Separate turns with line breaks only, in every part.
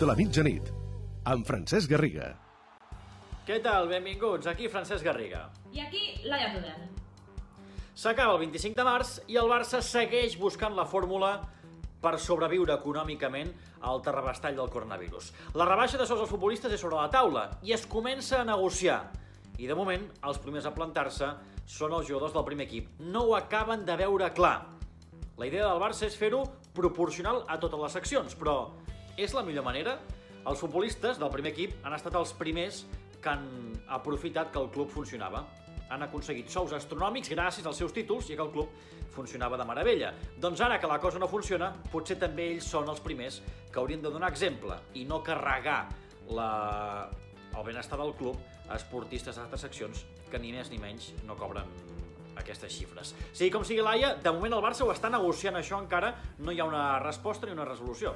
de la mitjanit, amb Francesc Garriga.
Què tal? Benvinguts. Aquí Francesc Garriga.
I aquí, Laia Tudor.
S'acaba el 25 de març i el Barça segueix buscant la fórmula per sobreviure econòmicament al terrabastall del coronavirus. La rebaixa de sous als futbolistes és sobre la taula i es comença a negociar. I de moment, els primers a plantar-se són els jugadors del primer equip. No ho acaben de veure clar. La idea del Barça és fer-ho proporcional a totes les seccions, però és la millor manera? Els futbolistes del primer equip han estat els primers que han aprofitat que el club funcionava. Han aconseguit sous astronòmics gràcies als seus títols i que el club funcionava de meravella. Doncs ara que la cosa no funciona, potser també ells són els primers que haurien de donar exemple i no carregar la... el benestar del club a esportistes d'altres seccions que ni més ni menys no cobren aquestes xifres. Sigui com sigui, Laia, de moment el Barça ho està negociant això encara, no hi ha una resposta ni una resolució.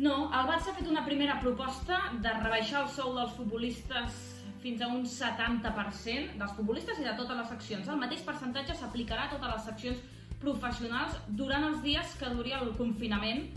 No, el Barça ha fet una primera proposta de rebaixar el sou dels futbolistes fins a un 70% dels futbolistes i de totes les seccions. El mateix percentatge s'aplicarà a totes les seccions professionals durant els dies que duri el confinament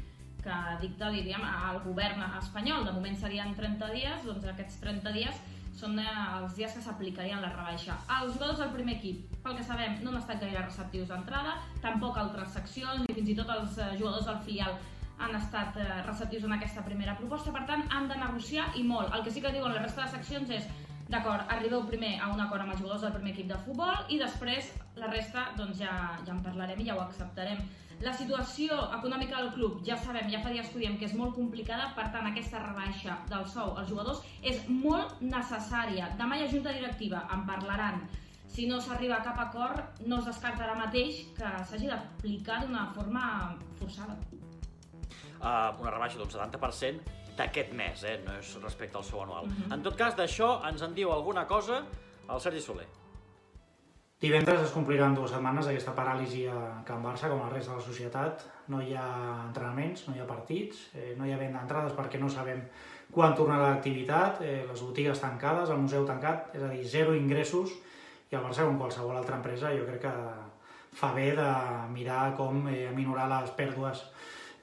que dicta, diríem, el govern espanyol. De moment serien 30 dies, doncs aquests 30 dies són eh, els dies que s'aplicarien la rebaixa. Els jugadors del primer equip, pel que sabem, no han estat gaire receptius d'entrada, tampoc altres seccions, ni fins i tot els eh, jugadors del filial han estat eh, receptius en aquesta primera proposta, per tant, han de negociar i molt. El que sí que diuen la resta de seccions és D'acord, arribeu primer a un acord amb els jugadors del primer equip de futbol i després la resta doncs ja, ja en parlarem i ja ho acceptarem. La situació econòmica del club, ja sabem, ja fa dies que que és molt complicada, per tant aquesta rebaixa del sou als jugadors és molt necessària. Demà hi ha junta directiva, en parlaran. Si no s'arriba a cap acord, no es descartarà mateix que s'hagi d'aplicar d'una forma forçada.
Uh, una rebaixa d'un 70% d'aquest mes, eh? no és respecte al seu anual. Uh -huh. En tot cas, d'això ens en diu alguna cosa el Sergi Soler.
Divendres es compliran dues setmanes d'aquesta paràlisi a Can Barça, com a la resta de la societat. No hi ha entrenaments, no hi ha partits, eh, no hi ha venda d'entrades perquè no sabem quan tornarà l'activitat, eh, les botigues tancades, el museu tancat, és a dir, zero ingressos, i el Barça, com qualsevol altra empresa, jo crec que fa bé de mirar com eh, aminorar les pèrdues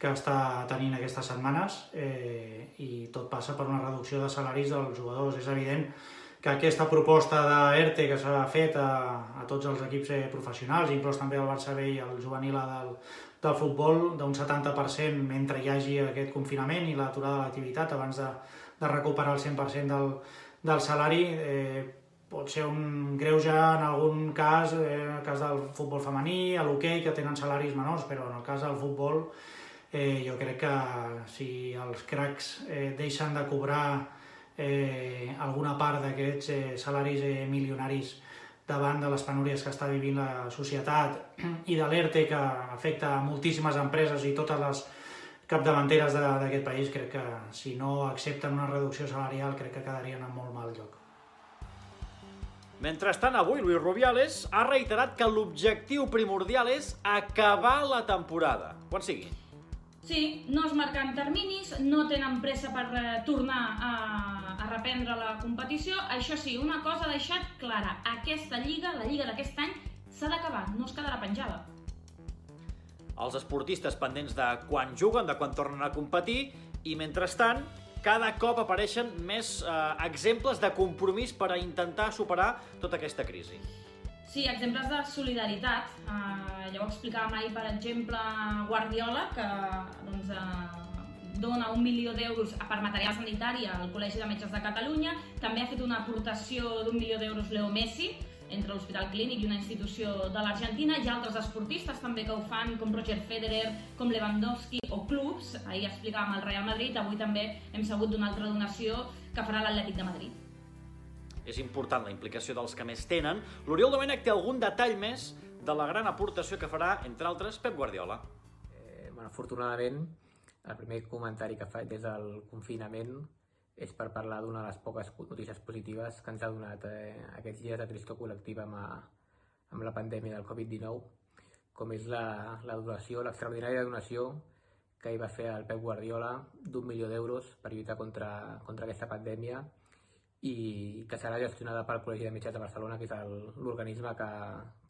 que està tenint aquestes setmanes eh, i tot passa per una reducció de salaris dels jugadors. És evident que aquesta proposta d'ERTE que s'ha fet a, a tots els equips eh, professionals, inclús també el Barça B i el juvenil del, del futbol, d'un 70% mentre hi hagi aquest confinament i l'aturada de l'activitat abans de, de recuperar el 100% del, del salari, eh, pot ser un greuge en algun cas, eh, en el cas del futbol femení, a l'hoquei, que tenen salaris menors, però en el cas del futbol eh, jo crec que si els cracs eh, deixen de cobrar eh, alguna part d'aquests eh, salaris eh, milionaris davant de les penúries que està vivint la societat i de l'ERTE que afecta moltíssimes empreses i totes les capdavanteres d'aquest país, crec que si no accepten una reducció salarial crec que quedarien en molt mal lloc.
Mentrestant, avui Luis Rubiales ha reiterat que l'objectiu primordial és acabar la temporada, quan sigui.
Sí, no es marquen terminis, no tenen pressa per eh, tornar a, a reprendre la competició. Això sí, una cosa ha deixat clara. Aquesta lliga, la lliga d'aquest any, s'ha d'acabar, no es quedarà penjada.
Els esportistes pendents de quan juguen, de quan tornen a competir, i mentrestant, cada cop apareixen més eh, exemples de compromís per a intentar superar tota aquesta crisi.
Sí, exemples de solidaritat. Uh, ja ho explicàvem ahir, per exemple, Guardiola, que doncs, uh, dona un milió d'euros per material sanitari al Col·legi de Metges de Catalunya. També ha fet una aportació d'un milió d'euros Leo Messi, entre l'Hospital Clínic i una institució de l'Argentina. Hi ha altres esportistes també que ho fan, com Roger Federer, com Lewandowski o clubs. Ahir explicàvem el Real Madrid, avui també hem sabut d'una altra donació que farà l'Atlètic de Madrid
és important la implicació dels que més tenen, l'Oriol Domènech té algun detall més de la gran aportació que farà, entre altres, Pep Guardiola.
Eh, bueno, afortunadament, el primer comentari que faig des del confinament és per parlar d'una de les poques notícies positives que ens ha donat eh, aquests dies de tristor col·lectiva amb, a, amb la pandèmia del Covid-19, com és la, la donació, l'extraordinària donació que hi va fer el Pep Guardiola d'un milió d'euros per lluitar contra, contra aquesta pandèmia i que serà gestionada pel Col·legi de Metges de Barcelona, que és l'organisme que,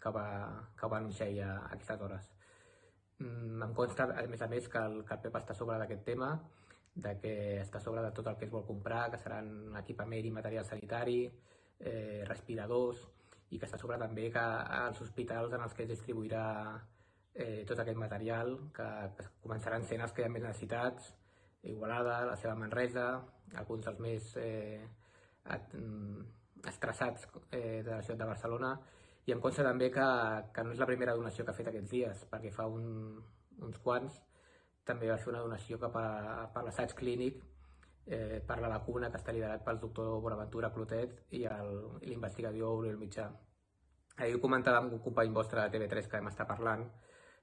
que, va, que va anunciar ja a aquestes hores. Mm, em consta, a més a més, que el, que el PEP està sobre d'aquest tema, de que està sobre de tot el que es vol comprar, que seran equipament i material sanitari, eh, respiradors, i que està sobre també que als hospitals en els que es distribuirà eh, tot aquest material, que, que començaran sent els que hi ha més necessitats, Igualada, la seva Manresa, alguns dels més eh, estressats eh, de la ciutat de Barcelona, i em consta també que, que no és la primera donació que ha fet aquests dies, perquè fa un, uns quants també va fer una donació cap a, per l'assaig clínic eh, per la vacuna que està liderat pel doctor Bonaventura Clotet i l'investigador Oriol Mitjà. Ahir ho comentava amb un company vostre de TV3 que vam estar parlant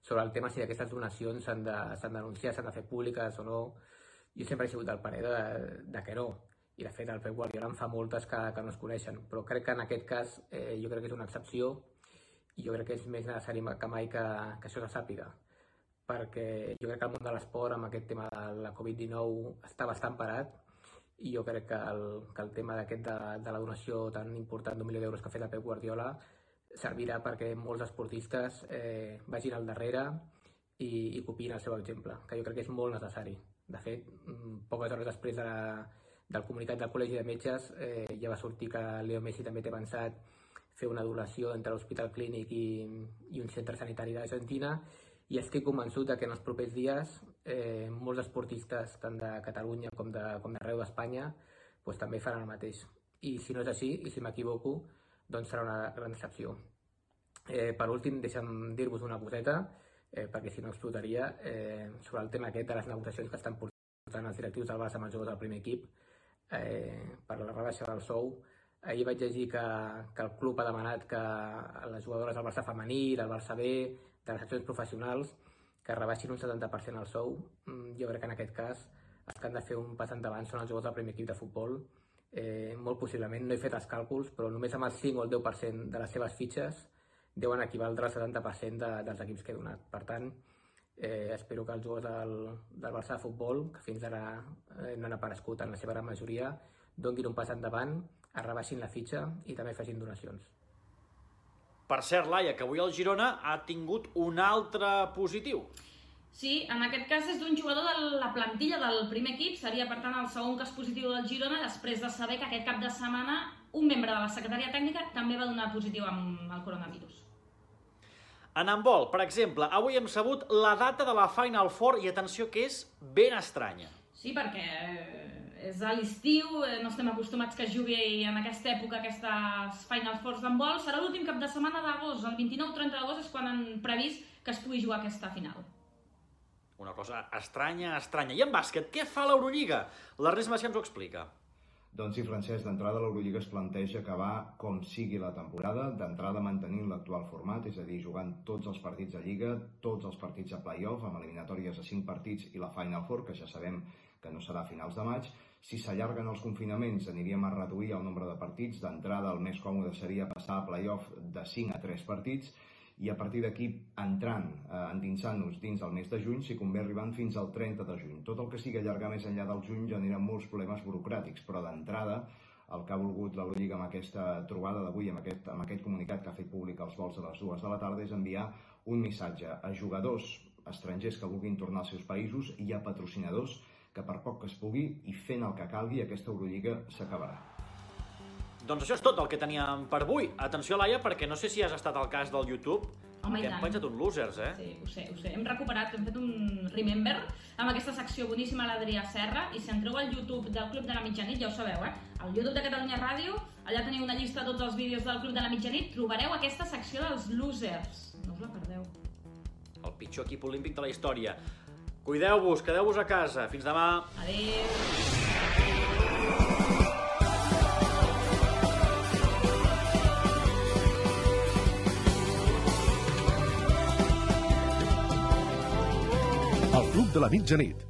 sobre el tema si aquestes donacions s'han d'anunciar, s'han de fer públiques o no. Jo sempre he sigut del parer de, de que no, i de fet el Pep Guardiola en fa moltes que, que no es coneixen, però crec que en aquest cas eh, jo crec que és una excepció i jo crec que és més necessari que mai que, que això se sàpiga perquè jo crec que el món de l'esport amb aquest tema de la Covid-19 està bastant parat i jo crec que el, que el tema d'aquest de, de la donació tan important d'un milió d'euros que ha fet el Pep Guardiola servirà perquè molts esportistes eh, vagin al darrere i, i copiïn el seu exemple, que jo crec que és molt necessari. De fet, mm, poques hores després de la, del comunicat del Col·legi de Metges eh, ja va sortir que Leo Messi també té pensat fer una donació entre l'Hospital Clínic i, i un centre sanitari d'Argentina i estic convençut que en els propers dies eh, molts esportistes tant de Catalunya com d'arreu de, com d'Espanya pues, també faran el mateix. I si no és així, i si m'equivoco, doncs serà una gran decepció. Eh, per últim, deixa'm dir-vos una coseta, eh, perquè si no explotaria, eh, sobre el tema aquest de les negociacions que estan portant els directius del Barça amb els jugadors del primer equip eh, per la rebaixa del sou. Ahir vaig llegir que, que el club ha demanat que les jugadores del Barça femení, del Barça B, de les seccions professionals, que rebaixin un 70% el sou. Mm, jo crec que en aquest cas els que han de fer un pas endavant són els jugadors del primer equip de futbol. Eh, molt possiblement, no he fet els càlculs, però només amb el 5 o el 10% de les seves fitxes deuen equivaldre al 70% de, dels equips que he donat. Per tant, Eh, espero que els jugadors del, del Barça de futbol, que fins ara eh, no han aparegut en la seva gran majoria, donguin un pas endavant, es rebaixin la fitxa i també facin donacions.
Per cert, Laia, que avui el Girona ha tingut un altre positiu.
Sí, en aquest cas és d'un jugador de la plantilla del primer equip, seria per tant el segon cas positiu del Girona, després de saber que aquest cap de setmana un membre de la secretaria tècnica també va donar positiu amb el coronavirus.
En handbol, per exemple, avui hem sabut la data de la Final Four i atenció que és ben estranya.
Sí, perquè eh, és a l'estiu, eh, no estem acostumats que es jugui en aquesta època aquestes Final Fours d'handbol. Serà l'últim cap de setmana d'agost, el 29-30 d'agost és quan han previst que es pugui jugar aquesta final.
Una cosa estranya, estranya. I en bàsquet, què fa l'Eurolliga? L'Ernest Macià ens ho explica.
Doncs sí, Francesc, d'entrada l'Eurolliga es planteja acabar com sigui la temporada, d'entrada mantenint l'actual format, és a dir, jugant tots els partits de Lliga, tots els partits de play-off, amb eliminatòries a 5 partits i la Final Four, que ja sabem que no serà a finals de maig. Si s'allarguen els confinaments, aniríem a reduir el nombre de partits. D'entrada, el més còmode seria passar a play-off de 5 a 3 partits, i a partir d'aquí entrant, eh, endinsant-nos dins del mes de juny, si convé arribant fins al 30 de juny. Tot el que sigui allargar més enllà del juny genera molts problemes burocràtics, però d'entrada el que ha volgut la Lliga amb aquesta trobada d'avui, amb, aquest, amb aquest comunicat que ha fet públic als vols a les dues de la tarda, és enviar un missatge a jugadors estrangers que vulguin tornar als seus països i a patrocinadors que per poc que es pugui i fent el que calgui aquesta Eurolliga s'acabarà.
Doncs això és tot el que teníem per avui. Atenció, Laia, perquè no sé si has estat al cas del YouTube,
Home,
que hem penjat un losers, eh?
Sí, ho sé, ho sé. Hem recuperat, hem fet un remember amb aquesta secció boníssima a l'Adrià Serra i si entreu al YouTube del Club de la Mitjanit, ja ho sabeu, eh? Al YouTube de Catalunya Ràdio, allà teniu una llista de tots els vídeos del Club de la Mitjanit, trobareu aquesta secció dels losers. No us la perdeu.
El pitjor equip olímpic de la història. Cuideu-vos, quedeu-vos a casa. Fins demà.
Adéu.
De la Mitjanit,